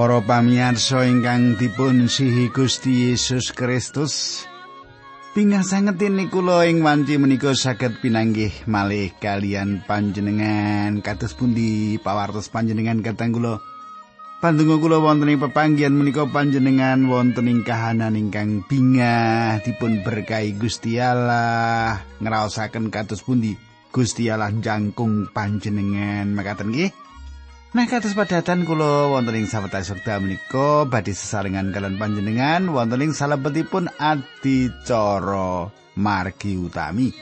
Para pamirsa ingkang dipun sihi Gusti Yesus Kristus, pingasangetin kula ing wanci menika saged pinanggih malih kalian panjenengan kados pundi pawartos panjenengan katang kula. Pandonga kula wonten ing pepanggihan menika panjenengan wonten ing kahanan ingkang bingah dipun berkahi Gusti Allah ngraosaken kados pundi Gusti Allah jangkung panjenengan makaten nggih. Nah kados padatan kula wonten ing sawetawis wekdal menika badhe sesarengan kalian panjenengan wonten ing salebetipun adicara margi utami.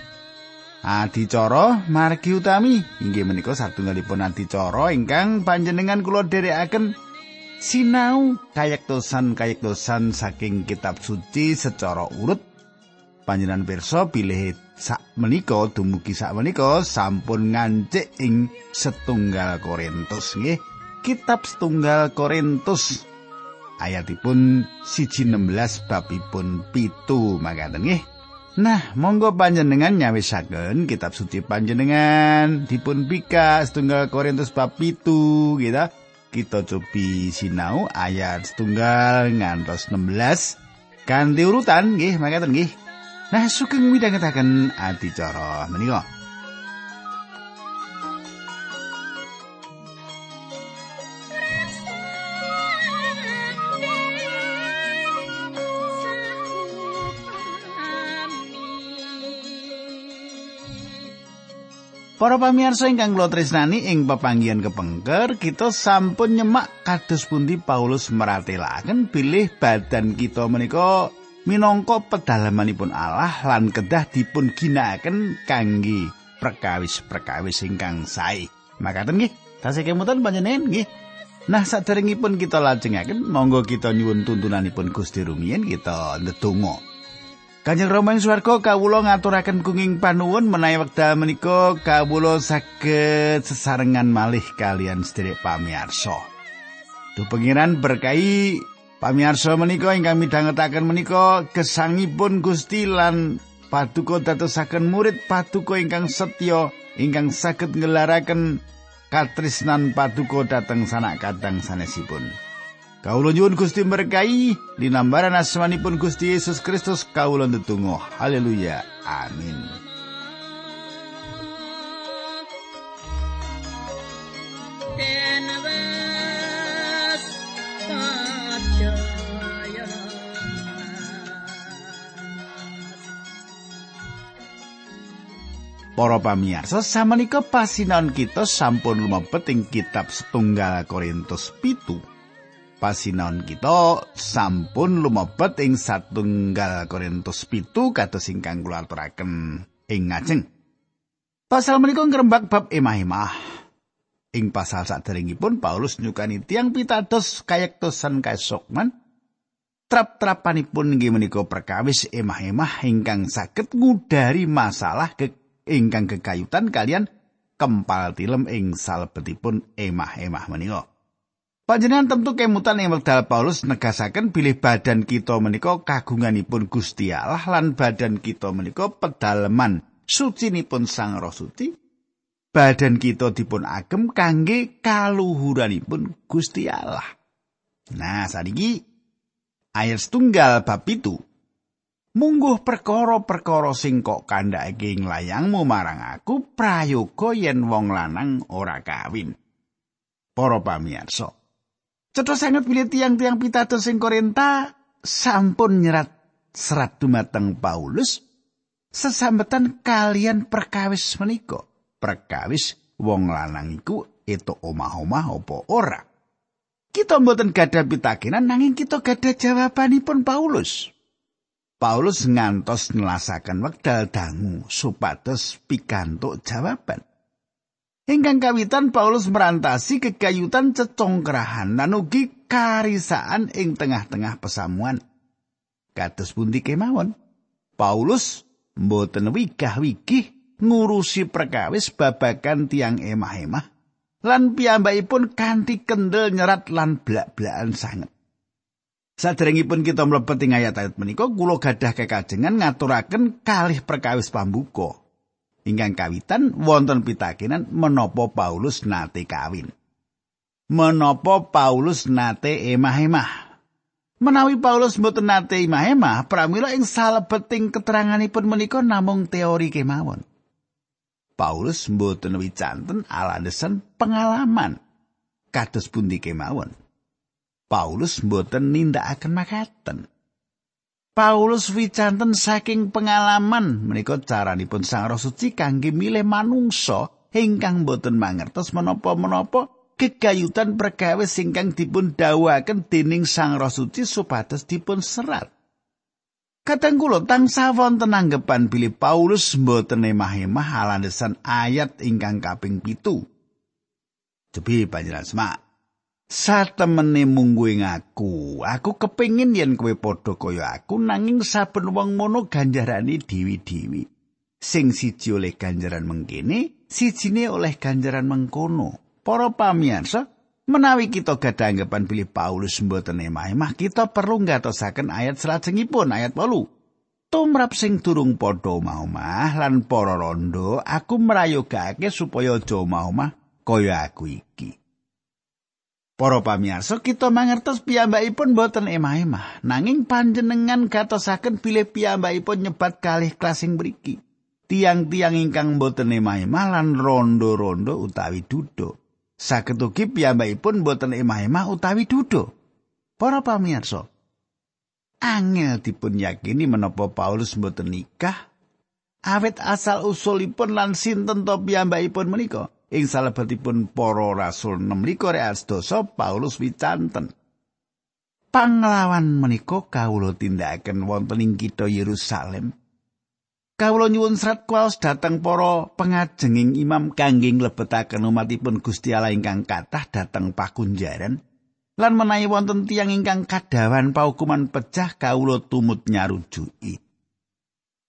Adicara margi utami inggih menika satunggalipun adicara ingkang panjenengan kula dherekaken sinau kayektosan kayektosan saking kitab suci secara urut panjenengan pirsa bilih sak menika dumugi sak menika sampun ngancik ing setunggal Korintus. Nggih kitab setunggal Korintus. Ayatipun siji 16 babipun pitu makaten nggih. Nah, monggo panjenengan nyawisaken kitab suci panjenengan. Dipun bika setunggal Korintus bab pitu gitu. Kita cobi sinau ayat setunggal ngantos 16 ganti urutan nggih makaten nggih. Nah, sugeng midhangetaken adicara menika. Para pamirsa ingkang kula tresnani ing pepanggihan kepengker, kita sampun nyemak kados pundi Paulus meratelaken bilih badan kita menika minangka pedalamanipun Allah lan kedah dipun ginakaken kangge perkawis-perkawis ingkang sae. Makaten nggih, tasih kemutan panjenengan nggih. Nah, saderengipun kita lajengaken, monggo kita nyuwun tuntunanipun Gusti rumiyin kita ndedonga. Kanjeng Rama ing swarga kawula ngaturaken kenging panuwun menawi wekdal menika kawula saged sesarengan malih kalian sedherek pamirsa. Duh pengiran berkahi Pamirsa menika ingkang midhangetaken menika gesangipun Gusti lan paduka dadosaken murid paduka ingkang setya ingkang saged ngelaraken katresnan paduka dhateng sanak kadang sanesipun. Kawula nyuwun Gusti berkahi linambaran asmanipun Gusti Yesus Kristus kawula ndedonga. Haleluya. Amin. Para pamirsa, samenika pasinaon kita sampun lumebet ing kitab setunggal Korintus pitu. Pasinaon kita sampun lumebet ing satunggal Korintus pitu kados ingkang kula aturaken ing ngajeng. Pasal menika ngrembak bab emah-emah. Ing pasal saderengipun Paulus nyukani tiang pitados kayektosan kaesokman trap-trapanipun inggih menika perkawis emah-emah ingkang saged ngudari masalah ke ingkang kekayutan kalian kempal tilem ing salebetipun emah-emah menika. Panjenengan tentu kemutan ing wekdal Paulus negasaken bilih badan kita menika kagunganipun Gusti Allah lan badan kita menika pedaleman sucinipun Sang Roh Suci. Badan kita dipun agem kangge kaluhuranipun Gusti Allah. Nah, sadiki ayat setunggal bab itu Mungguh perkara-perkara sing kok kandhake ing layangmu marang aku prayoga yen wong lanang ora kawin. Para pamirsa. Cetha sanget bilih tiang-tiang pitados sing Korinta sampun nyerat serat dumateng Paulus sesambetan kalian perkawis menika. Perkawis wong lanang iku itu omah-omah apa ora. Kita mboten gadah pitakenan nanging kita gadah jawabanipun Paulus. Paulus ngantos nelasaken wekdal dangu supados pikantuk jawaban. Ingkang kawitan Paulus merantasi kekayutan cecongkrahan lan ugi karisaan ing tengah-tengah pesamuan. Kados pundi kemawon? Paulus mboten wigah-wigih ngurusi perkawis babagan tiang emah-emah lan piyambakipun kanthi kendel nyerat lan blak-blakan sanget. Saderengipun kita mlebet ing ayat-ayat menika kula gadah kekajengan ngaturaken kalih perkawis pambuka. Ingkang kawitan wonten pitakenan menapa Paulus nate kawin. menapa Paulus nate emah-emah. Menawi Paulus mboten nate emah-emah, pramila ing salebeting keteranganipun menika namung teori kemawon. Paulus mboten wicanten alasan pengalaman kados pundi kemawon. Paulus mboten nindakaken makaten. Paulus wicanten saking pengalaman menika caranipun Sang Roh Suci kangge milih manungsa ingkang boten mangertos menapa-menapa kegayutan perkawis ingkang dipun dawuhaken dening Sang Roh Suci supados dipun serat. Kadang kula tansah wonten anggapan bilih Paulus mboten emah-emah alandesan ayat ingkang kaping pitu. Jebi panjenengan semak. Satemene munggu ing aku aku kepingin yen kowe padha kaya aku nanging saben wong mono ganjarane dewi-dewi sing siji oleh ganjaran mengkene sijine oleh ganjaran mengkono. Para pamirsa menawi kita gadah anggapan pilih Paulus mboten emah-emah kita perlu ngatosaken ayat salajengipun ayat 8 tumrap sing durung padha omah lan para rondo aku merayogake supaya aja omah kaya aku iki Para pamirsa, kita mangertos piyambakipun boten emah-emah, nanging panjenengan gatosaken bilih piyambakipun nyebat kalih klasing mriki. Tiang-tiang ingkang boten emah-emah lan rondo-rondo utawi dudo. Saged ugi piyambakipun boten emah-emah utawi dudo. Para pamirsa, angel dipun yakini menapa Paulus boten nikah awet asal usulipun lan sinten to piyambakipun menika? Ing salebetipun para rasul 16 ayat Paulus wicanten. Panglawan menika kawula tindakaken wonten ing kitha Yerusalem. Kawula nyuwun serat kuwaos dhateng para pengajenging imam kangge nglebetaken umatipun Gusti Allah ingkang kathah dhateng pakunjaran lan menawi wonten tiyang ingkang kadawan paukuman pecah kawula tumut nyarujuki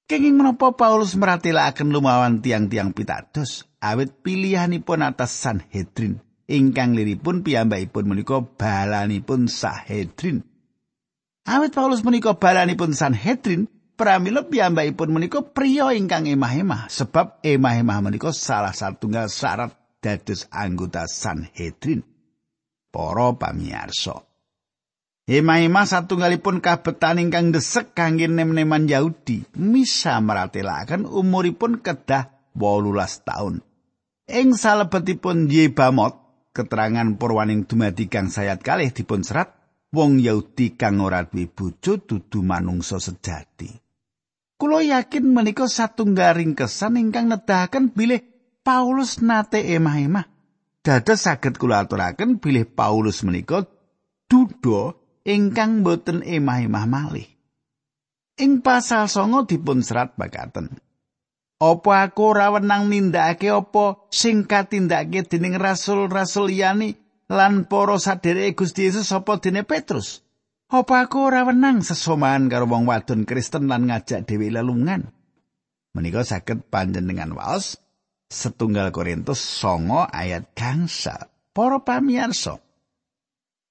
Kenging menapa Paulus meratelaken lumawan tiang-tiang pitados awit pilihanipun atas Sanhedrin ingkang liripun piyambakipun menika balanipun Sanhedrin. Awit Paulus menika balanipun Sanhedrin, pramila piyambakipun menika priya ingkang emah-emah sebab emah-emah menika salah satunggal syarat dados anggota Sanhedrin. Para pamirsa, Hema-hema satunggalipun kabetan ingkang desek kangge nem-neman Yahudi misa meratelaken umuripun kedah 18 taun. Ing salebetipun Yebamot, keterangan purwaning dumadi kang sayat kalih dipun serat, wong Yahudi kang ora duwe bojo dudu manungsa sejati. Kulo yakin menika satunggaling kesan ingkang nedahaken bilih Paulus nate emah-emah. Dados saged kula aturaken bilih Paulus menika duda ingkang boten emah-emah malih. Ing pasal songo dipun serat bakaten. Apa aku ora wenang nindakake apa sing katindakake dening rasul-rasul liyane lan para sadhereke Gusti Yesus apa dene Petrus? Apa aku ora wenang sesomaan karo wong wadon Kristen lan ngajak dhewe lelungan? Menika saged panjenengan waos setunggal Korintus songo ayat gangsa. Para pamirsa,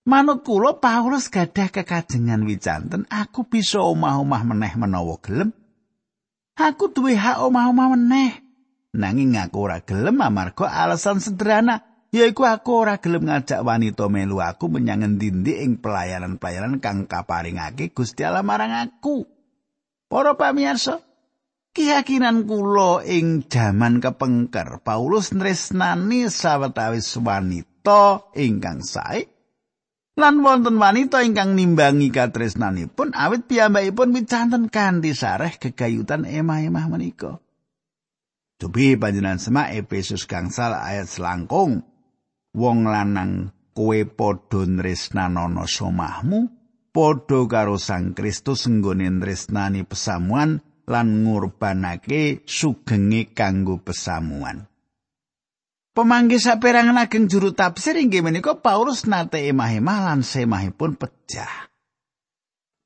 Manut kula Paulus gadah kekajengan wicanten, aku bisa omah-omah meneh menawa gelem. Aku duwe hak omah-omah meneh. Nanging aku ora gelem amarga alasan sederhana, yaiku aku ora gelem ngajak wanita melu aku menyang endi ing pelayanan-pelayanan kang kaparingake Gusti Allah marang aku. Para pamirsa, keyakinan kula ing jaman kepengker Paulus nresnani sawetawis wanita ingkang sae lan wonten wanita ingkang nimbangi katresnanipun awit piyambakipun wicanten kanthi sareh gegayutan emah-emah menika. Cobi panjenengan semak Efesus gangsal ayat selangkung. Wong lanang kowe padha nresnanono somahmu padha karo Sang Kristus nggone nresnani pesamuan lan ngurbanake sugenge kanggo pesamuan. Pemanggi saperangan ageng juru tafsir inggih menika Paulus nate emah-emah lan semahipun pecah.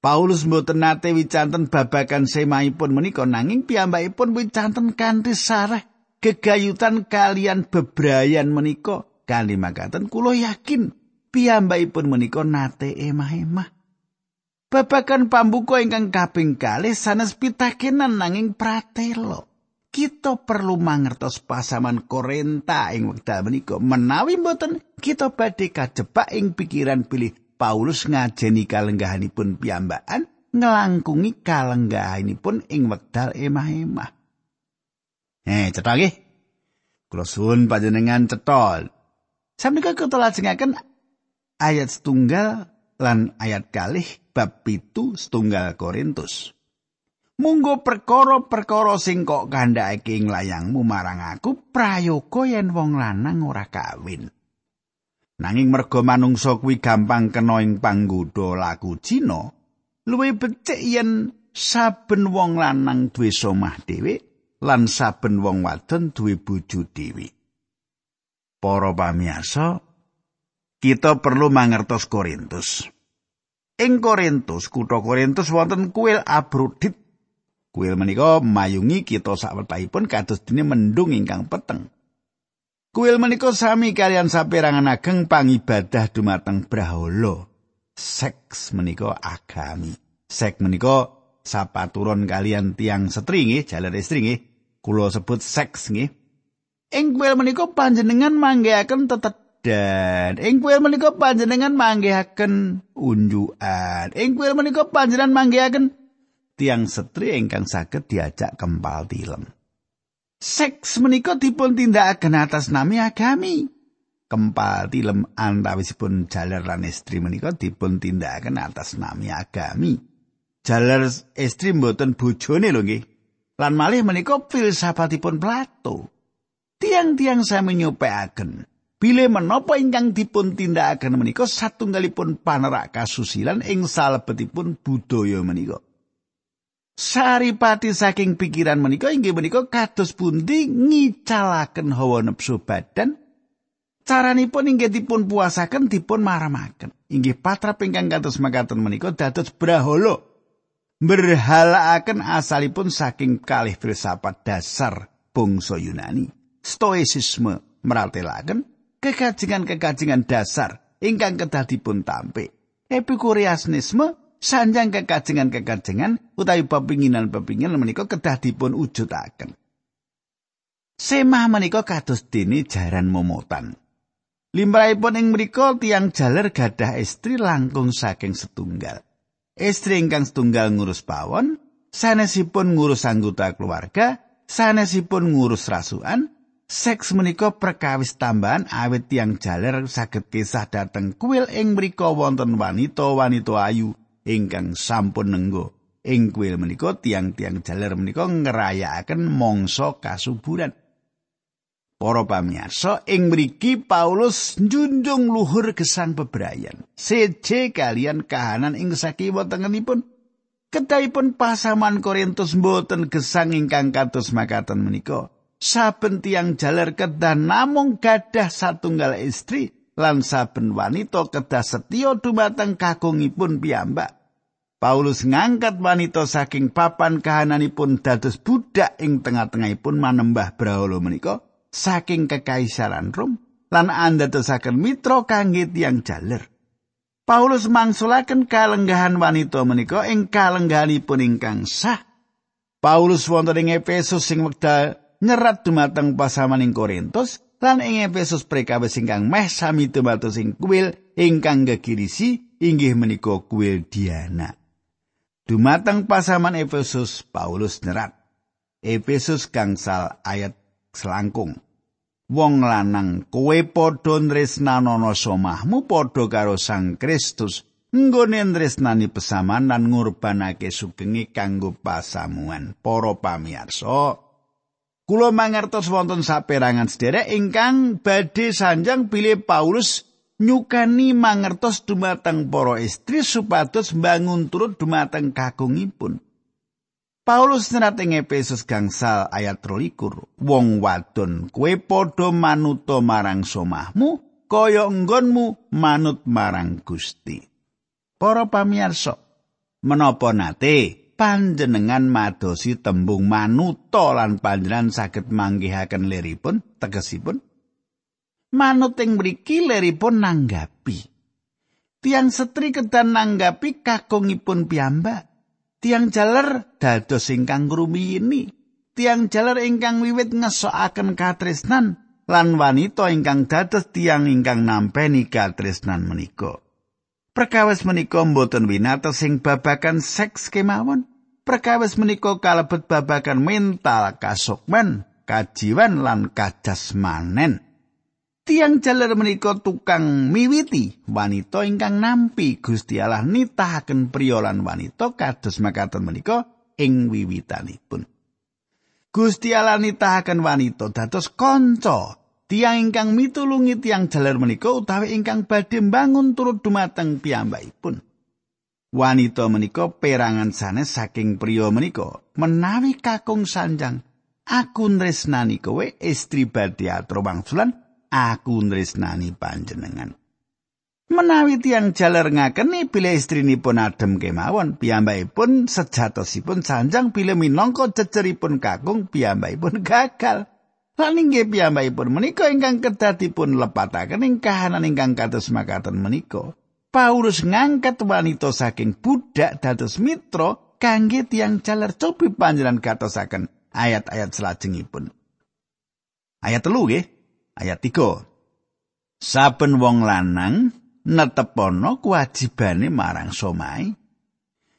Paulus mboten nate wicanten babagan semahipun menika nanging piyambakipun wicanten kanthi sareh gegayutan kalian bebrayan menika kali makaten kula yakin piyambakipun menika nate emah-emah. Babagan pambuka ingkang kaping kalih sanes pitakenan nanging pratelo. Kita perlu mangertos pasaman Korenta ing wekdal menika menawi mboten kita badhe kajebak ing pikiran pilih Paulus ngajeni kalenggahanipun piyambakan ngelangkungi kalenggahanipun ing wekdal emah-emah. Eh, cetha nggih. Kula suwun panjenengan cetha. Sampeyan kula lajengaken ayat setunggal lan ayat kalih bab pitu setunggal Korintus. Munggo perkara-perkara sing kok kandhake ing layangmu marang aku prayoga yen wong lanang ora kawin. Nanging merga manungsa kuwi gampang kena ing panggoda laku Cina, luwih becik yen saben wong lanang duwe somah dhewe lan saben wong wadon duwe bojo dhewe. Para pamirsa, kita perlu mangertos Korintus. Ing Korintus, kutha Korintus wonten kuil Abrodit Kuil menika mayungi kita sawetahipun kados dene mendung ingkang peteng. Kuil menika sami kalian saperangan ageng pangibadah dumateng Brahala. Seks menika agami. Seks menika sapaturon kalian tiang setri nggih, jaler istri nggih. Kula sebut seks nggih. Ing kuil menika panjenengan manggihaken tetedan. Ing kuil menika panjenengan manggihaken unjukan. Ing kuil menika panjenengan manggihaken tiang setri ingkang saged diajak kempal tilem. Seks menika dipun tindakaken atas nami agami. Kempal tilem antawisipun jaler lan istri menika dipun tindakaken atas nami agami. Jaler istri mboten bojone lho nggih. Lan malih menika filsafatipun Plato. Tiang-tiang sami nyupekaken Bile menapa ingkang dipun tindakaken menika satunggalipun panerak kasusilan ing salebetipun budaya menika. Saripati saking pikiran menika inggih menika kados pundi ngicalaken hawa nepsu badan. Caranipun inggih dipun puasaken dipun maramaken. Inggih patrap ingkang kados makaten menika dados brahala. Berhalaaken asalipun saking kalih filsafat dasar bangsa Yunani. Stoicisme meratelaken kekajengan-kekajengan dasar ingkang kedah dipun tampik. Epikurianisme sanjang kekajengan-kekajengan utawi pepinginan-pepinginan menika kedah dipun wujudaken. Semah menika kados dene jaran momotan. Limrahipun ing mriku tiang jaler gadah istri langkung saking setunggal. Istri ingkang setunggal ngurus pawon, sanesipun ngurus anggota keluarga, sanesipun ngurus rasukan, seks menika perkawis tambahan awit tiang jaler saged kisah dateng kuil ing mriku wonten wanita-wanita ayu ingkang sampun nenggo ing kuil menika tiang-tiang jaler menika ngerayakaken mangsa kasuburan. Para pamirsa, ing mriki Paulus njunjung luhur gesang bebrayan. Seje kalian kahanan ing sakiwa tengenipun. Kedahipun pasaman Korintus mboten gesang ingkang kados makaten menika. Saben tiang jaler kedah namung gadah satunggal istri lan saben wanita kedah setya dumateng kakungipun piyambak. Paulus ngangkat wanita saking papan kahananipun dados budak ing tengah-tengahipun manembah brahala menika saking kekaisaran Rom lan andadosaken mitra kangge tiyang jaler. Paulus mangsulaken kalenggahan wanita menika ing kalenggahanipun ingkang sah. Paulus wonten ing Efesus sing wekdal nyerat dumateng pasamaning Korintus lan ing Efesus prekawis ingkang meh sami dumados ing kuil ingkang gegirisi inggih menika kuil Diana. Dumateng pasaman Efesus Paulus nyerat Efesus gangsal ayat selangkung. Wong lanang kowe padha nresnanono somahmu padha karo Sang Kristus. Nggone nresnani pesaman lan ngurbanake sugenge kanggo pasamuan para pamirsa Kulo mangertos wonten saperangan sederek ingkang badhe sanjang bilih Paulus nyukani mangertos dumateng para istri supados mbangun turut dumateng kakungipun. Paulus nyerat ing Efesus gangsal ayat 23, wong wadon kowe padha manuta marang somahmu kaya enggonmu manut marang Gusti. Para pamirsa, menapa nate panjenengan madosi tembung manuta lan panjenengan saged manggihaken leripun tegesipun? Manut ing mriki leripun nanggapi. Tiang setri kedan nanggapi kakungipun piyambak. Tiang jaler dados ingkang ini tiang jaler ingkang wiwit ngesokaken katresnan lan wanita ingkang dados tiang ingkang nampeni katresnan menika. Perkawis menika mboten winates sing babakan seks kemawon. Perkawis menika kalebet babakan mental kasukman, kajiwan lan kajasmanen. Tiang jaler menika tukang miwiti wanita ingkang nampi Gusti Allah nitahaken priya lan wanita kados makaten menika ing wiwitanipun. Gusti Allah nitahaken wanita dados kanca tiang ingkang mitulungi tiang jaler menika utawi ingkang badhe mbangun turut dumateng piyambakipun. Wanita menika perangan sanes saking priya menika menawi kakung sanjang aku nresnani kowe istri badhe atro wangsulan aku nresnani panjenengan. Menawi tiang jaler ngakeni bila istrinipun adem kemawon, piyambakipun sejatosipun sanjang bila minangka ceceripun kakung piyambakipun gagal. Lan inggih piyambakipun menika ingkang kedatipun lepataken ing kahanan ingkang kados makaten menika. Paulus ngangkat wanita saking budak dados mitra kangge tiang jaler cobi panjenengan katosaken ayat-ayat selajengipun. Ayat telu nggih. Ayat 3. Saben wong lanang netepono kewajibane marang somai.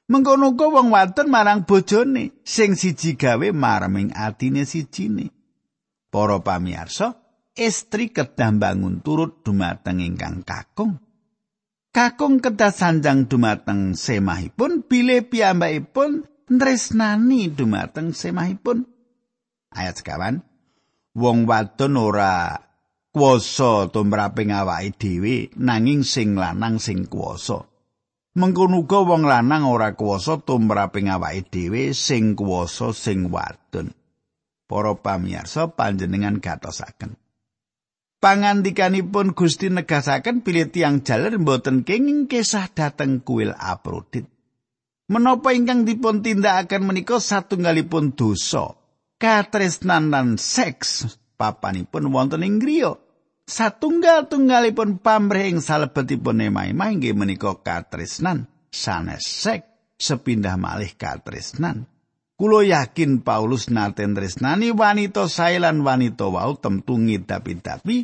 Mengkono wong wadon marang bojone sing siji gawe marming atine sijine. Para pamirsa, istri kedah bangun turut dumateng ingkang kakung. Kakung kedah sanjang dumateng semahipun bile piyambakipun nresnani dumateng semahipun. Ayat sekawan, wong wadon ora kuwasa tumraping awake dhewe nanging sing lanang sing kuwasa. Mengkono uga wong lanang ora kuwasa tumraping awake dhewe sing kuwasa sing wadon. Para pamirsa panjenengan gatosaken. Pangandikanipun Gusti negasaken bilih tiang jaler mboten kenging kesah dateng kuil Aprodit. Menapa ingkang dipun tindakaken menika satunggalipun dosa, katresnan lan seks papanipun wonten ing griya. Satunggal-tunggalipun pamrih ing salebetipun emah-emah inggih menika katresnan sanes seks sepindah malih katresnan. Kulo yakin Paulus nate tresnani wanita sae lan wanita wau temtu ngidapi-dapi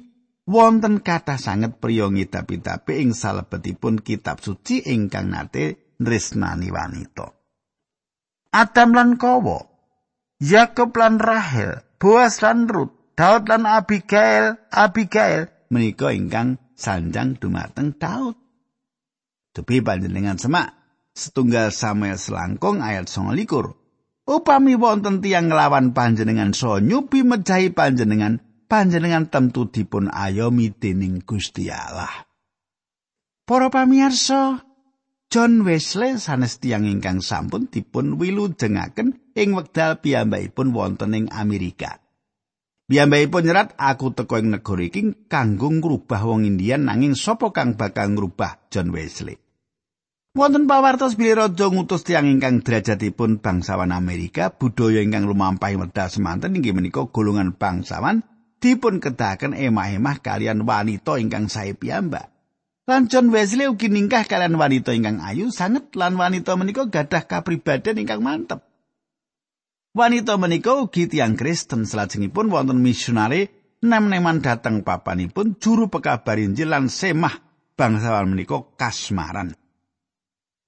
wonten kata sanget priya ngidapi-dapi ing salebetipun kitab suci ingkang nate tresnani wanita. Adam lan Kowo, Yakob lan Rahel, Boas lan Rut, Daud lan Abigail, Abigail menika ingkang sanjang dumateng Daud. Tepi panjenengan semak setunggal Samuel selangkung ayat 29 Upami wonten tiyang nglawan panjenengan so nyubi mejahi panjenengan, panjenengan tentu dipun ayomi dening Gusti Allah. Para pamirsa, John Wesley sanes tiyang ingkang sampun dipun wilujengaken ing wekdal piyambakipun wonten ing Amerika. Piyambakipun nyerat aku teko ing negara iki kanggo ngrubah wong Indian nanging sapa kang bakal ngrubah John Wesley. Wonten pawartos bilih raja ngutus tiyang ingkang derajatipun bangsawan Amerika, budaya ingkang lumampah medal semanten inggih menika golongan bangsawan dipun kedahaken emah-emah kalian wanita ingkang sae piyambak. Lan John Wesley ugi ningkah kalian wanita ingkang ayu sanget lan wanita menika gadah kapribadian ingkang mantep. Wanita menika ugi tiyang Kristen salajengipun wonten misionari nem-neman dateng papanipun juru pekabar Injil lan semah bangsawan menika kasmaran.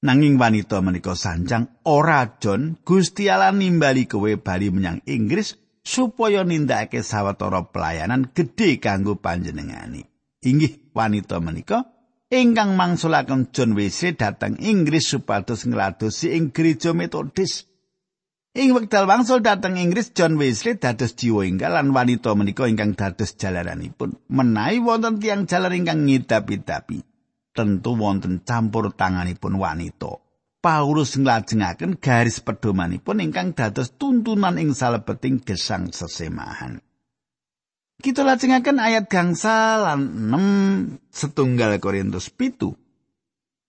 Nanging wanita menika sanjang ora John Gusti Allah nimbali kowe bali menyang Inggris supaya nindakake sawetara pelayanan gedhe kanggo panjenengani. Inggih wanita menika ingkang mangsulaken John Wesley datang Inggris supados ngladosi ing gereja Metodis. Ing wekdal wangsul dateng Inggris John Wesley dados jiwa inggal lan wanita menika ingkang dados jalaranipun. Menawi wonten tiang jalar ingkang ngidapi-dapi. Tentu wonten campur tanganipun wanita. Paulus nglajengaken garis pedomanipun ingkang dados tuntunan ing salebeting gesang sesemahan. Kita lajengaken ayat gangsa lan 6 setunggal Korintus pitu.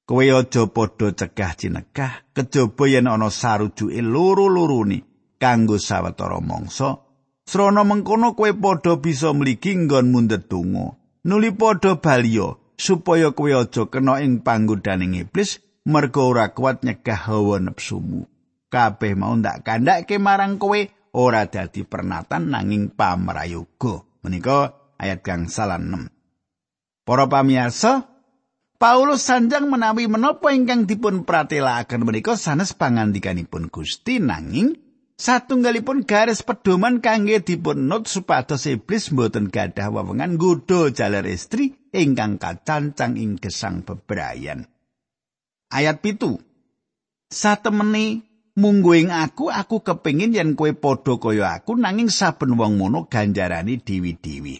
Kowe aja padha cegah cinegah, kejaba yen ana sarujuke loro-lorone kanggo sawetara mangsa. Srana mengkono kowe padha bisa mligi nggon mundhet donga. Nuli padha baliya supaya kowe aja kena ing panggodaning iblis merga ora kuat nyegah hawa nepsumu. Kabeh mau ndak kandhake marang kowe ora dadi pernatan nanging pamrayoga. Menika ayat kang salah 6. Para pamirsa, Paulus sanjang menawi menapa ingkang dipun pratelakaken menika sanes pangandikanipun Gusti nanging satunggalipun garis pedoman kangge dipun not supados iblis mboten gadah wewengan nggodha jaler istri ingkang kacancang ing gesang bebrayan. Ayat pitu. Satemene mungguing aku, aku kepingin yen kue padha kaya aku nanging saben wong mono ganjarani diwi-diwi.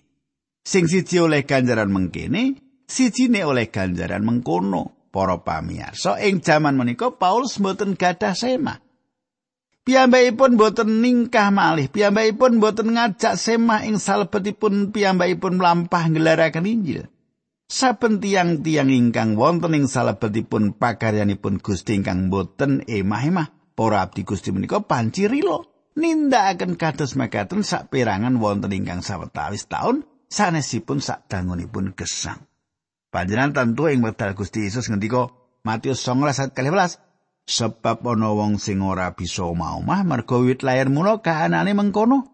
Sing siji oleh ganjaran mengkene, sijine oleh ganjaran mengkono para pamirsa ing jaman menika Paulus mboten gadah sema Piyambakipun boten ningkah malih, piyambakipun boten ngajak semah ing salebetipun piyambakipun mlampah ngelaraken Injil. Saben tiang-tiang ingkang wonten ing salebetipun pakaryanipun Gusti ingkang boten emah-emah, para abdi Gusti menika pancirila nindakaken kados mekaten sak perangan wonten ingkang sawetawis taun sanesipun sak dangunipun gesang. Panjenengan tentu ing wekdal Gusti Yesus ngendika Matius 19 ayat 12 sebab ana wong sing ora bisa omah-omah mergo wit lair mula kahanane mengkono.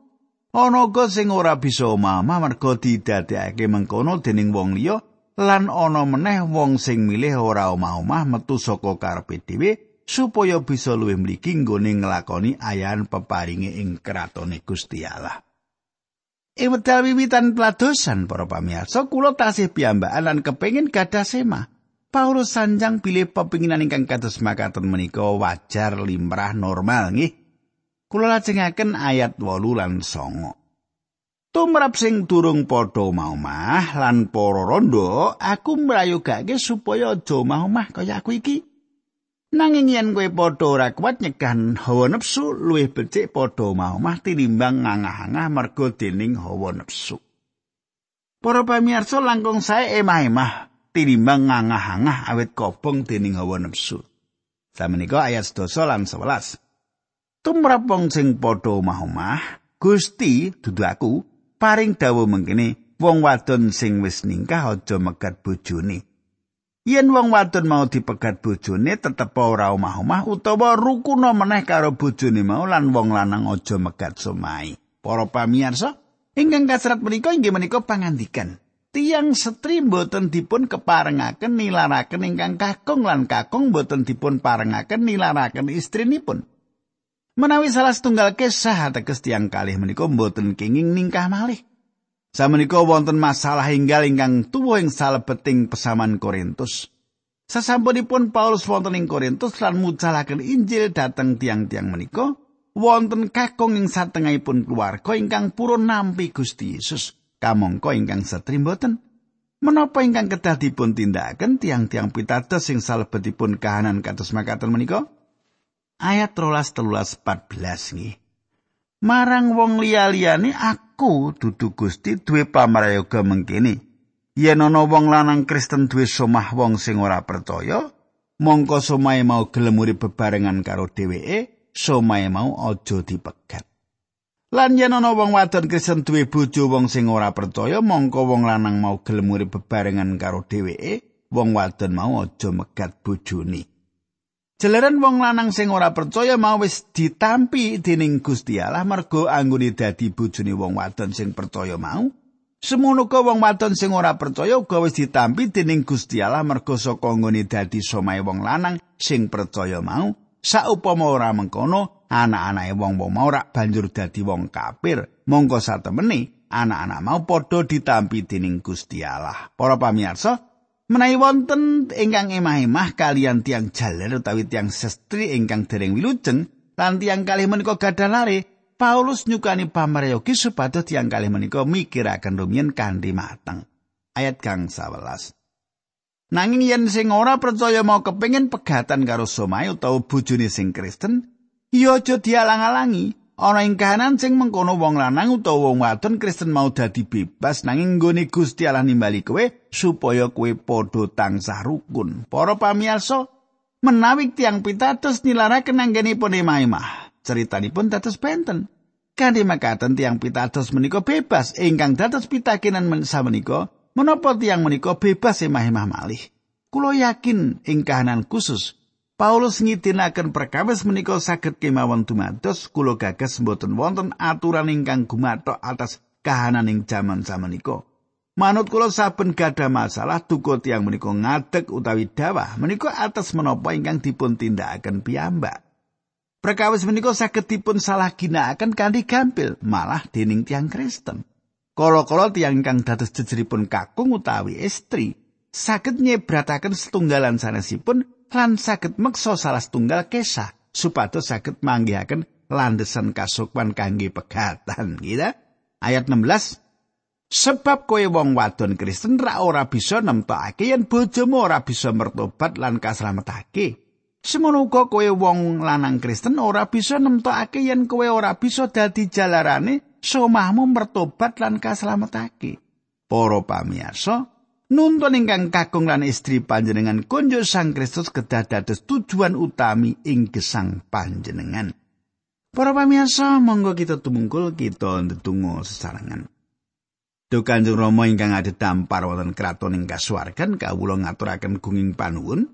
Ana uga sing ora bisa omah-omah mergo didadekake mengkono dening wong liya lan ana meneh wong sing milih ora omah-omah metu saka karepe dhewe supaya bisa luwih mligi nggone nglakoni ayahan peparinge ing kratone Gusti Allah. Ing wedal wiwitan pladosan para pamirsa, kula tasih piyambakan lan kepengin gadah sema. Paulus sanjang pilih pepinginan ingkang kados makaten menika wajar limrah normal nggih. Kula lajengaken ayat 8 lan 9. Tumrap sing durung padha omah lan para rondo, aku mrayogake supaya aja omah kaya aku iki. Nanging yen kowe padha ora kuat nyegah hawa nepsu, luwih becik padha omah-omah tinimbang ngangah-angah mergo dening hawa nepsu. Para pamirsa langkung sae emah-emah tinimbang ngangah-angah awit kobong dening hawa nepsu. Samenika ayat 12 lan 11. Tumrap wong sing padha omah-omah, Gusti dudu aku paring dawuh mengkene wong wadon sing wis ningkah aja megat bojone. yen wong wadon mau dipegat bojone tetep ora omah-omah utawa rukuna meneh karo bojone mau lan wong lanang aja megat somai. Para pamirsa, ingkang kasrat menika inggih menika pangandikan. Tiang setri boten dipun keparengaken nilaraken ingkang kakung lan kakung boten dipun parengaken nilaraken istrinipun. Menawi salah setunggal kisah ateges tiang kalih menika boten kenging ningkah malih. Samenika wonten masalah enggal ingkang tuwa ing salebeting pesaman Korintus. Sasampunipun Paulus wonten ing Korintus lan mucalaken Injil dhateng tiang-tiang menika, wonten kakung ing satengahipun keluarga ingkang purun nampi Gusti Yesus. Kamangka ingkang setri mboten. Menapa ingkang kedah dipun tindakaken tiang-tiang pitados sing salebetipun kahanan kados makaten menika? Ayat 13 13 14 nggih. Marang wong liya-liyane aku dudu Gusti duwe pamrayoga mengkene. Yen ana wong lanang Kristen duwe somah wong sing ora percaya, mongko somahe mau gelem urip bebarengan karo dheweke, somahe mau aja dipegat. Lan yen ana wong wadon Kristen duwe bojo wong sing ora percaya, mongko wong lanang mau gelem urip bebarengan karo dheweke, wong wadon mau aja megat bojone. Jeleran wong lanang sing ora percaya mau wis ditampi dening Gusti Allah mergo anggone dadi bojone wong wadon sing percaya mau. Semono wong wadon sing ora percaya uga wis ditampi dening Gusti Allah mergo saka anggone dadi somahe wong lanang sing percaya mau. Saupama ora mengkono, anak-anake wong-wong mau ora banjur dadi wong kafir. Monggo satemene anak-anak mau padha ditampi dening Gusti Allah. Para pamirsa, Menawi wonten ingkang emah-emah kalian tiang jaler utawi tiang sestri ingkang dereng wilujeng lan tiang kalih menika gadah lare, Paulus nyukani pamrayogi supados tiang kalih menika mikiraken rumiyin kanthi mateng. Ayat kang 11. Nanging yen sing ora percaya mau kepengin pegatan karo somai utawa bojone sing Kristen, ya aja dialang-alangi. Ana ing kahanan sing mengkono wong lanang utawa wong wadon Kristen mau dadi bebas nanging nggone Gusti Allah nimbali kowe supaya kowe padha tansah rukun. Para pamirsa, menawi tiang pitados nilaraken anggenipun emah-emah, ceritanipun dados benten. Kanthi makaten tiang pitados menika bebas ingkang dados pitakenan mensa menika, menapa tiang menika bebas emah-emah malih? Kulo yakin ing kahanan khusus Paulus ngidinaken perkawis menika saged kemawon dumados kula gagas mboten wonten aturan ingkang gumathok atas kahananing jaman samenika. Manut kula saben gada masalah duka tiang menika ngadeg utawi dawah menika atas menapa ingkang dipun tindakaken piyambak. Perkawis menika saged dipun salah ginakaken kanthi gampil malah dening tiang Kristen. Kala-kala tiang ingkang dados jejeripun kakung utawi istri saged nyebrataken setunggalan sanesipun lan saged meksa salah setunggal kesah supados saged manggihaken landesan kasukman kangge pegatan gitu. Ayat 16 Sebab kowe wong wadon Kristen ra ora bisa nemtokake yen bojomu ora bisa mertobat lan kaslametake. Semono uga kowe wong lanang Kristen ora bisa nemtokake yen kowe ora bisa dadi jalarane somahmu mertobat lan kaslametake. Para pamirsa, nuntun ingkang kakung lan istri panjenengan konjo Sang Kristus kedah dados tujuan utami ing gesang panjenengan. Para pamirsa, monggo kita tumungkul kita ndedonga sesarengan. Duh Kanjeng Rama ingkang adhedhampar wonten kraton ing kasuwargan kawula ngaturaken gunging panuwun.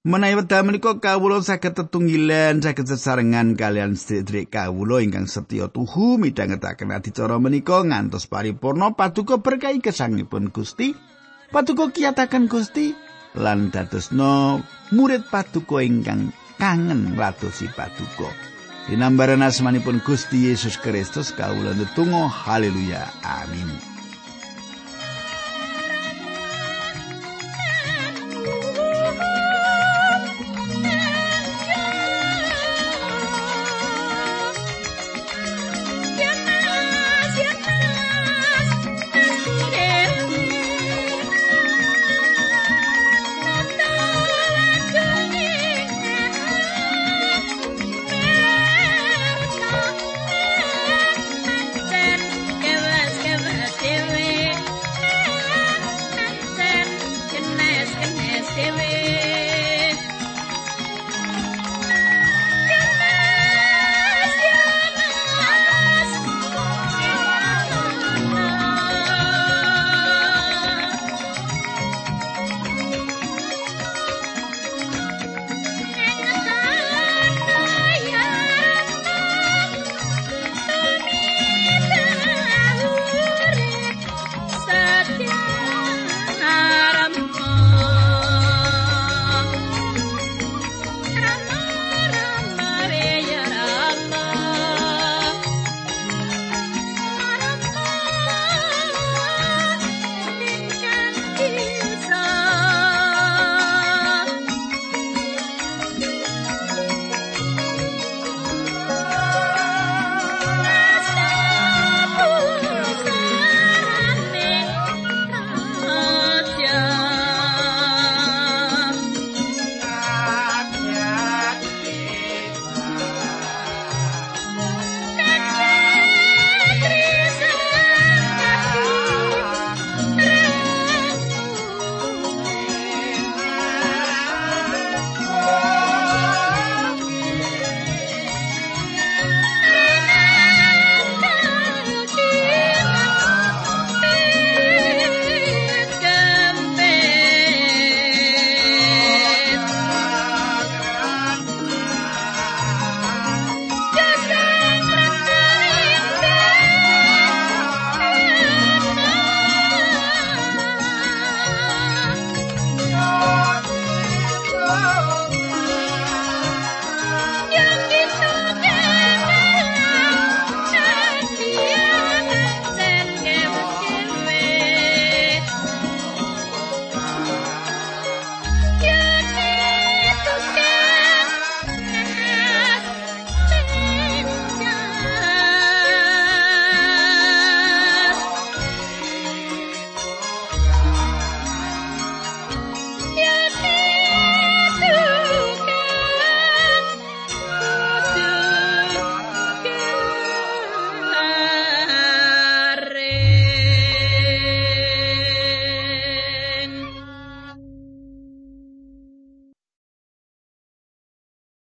Menawi wekdal menika kawula saged tetunggilan saged sesarengan kalian sedherek kawula ingkang setya tuhu midhangetaken adicara menika ngantos paripurna paduka berkah gesangipun Gusti. Paduka kiyataken Gusti lan dadosna murid paduka ingkang kangen ngladosi paduka. Dinambaran asmanipun Gusti Yesus Kristus kawula netunggal haleluya amin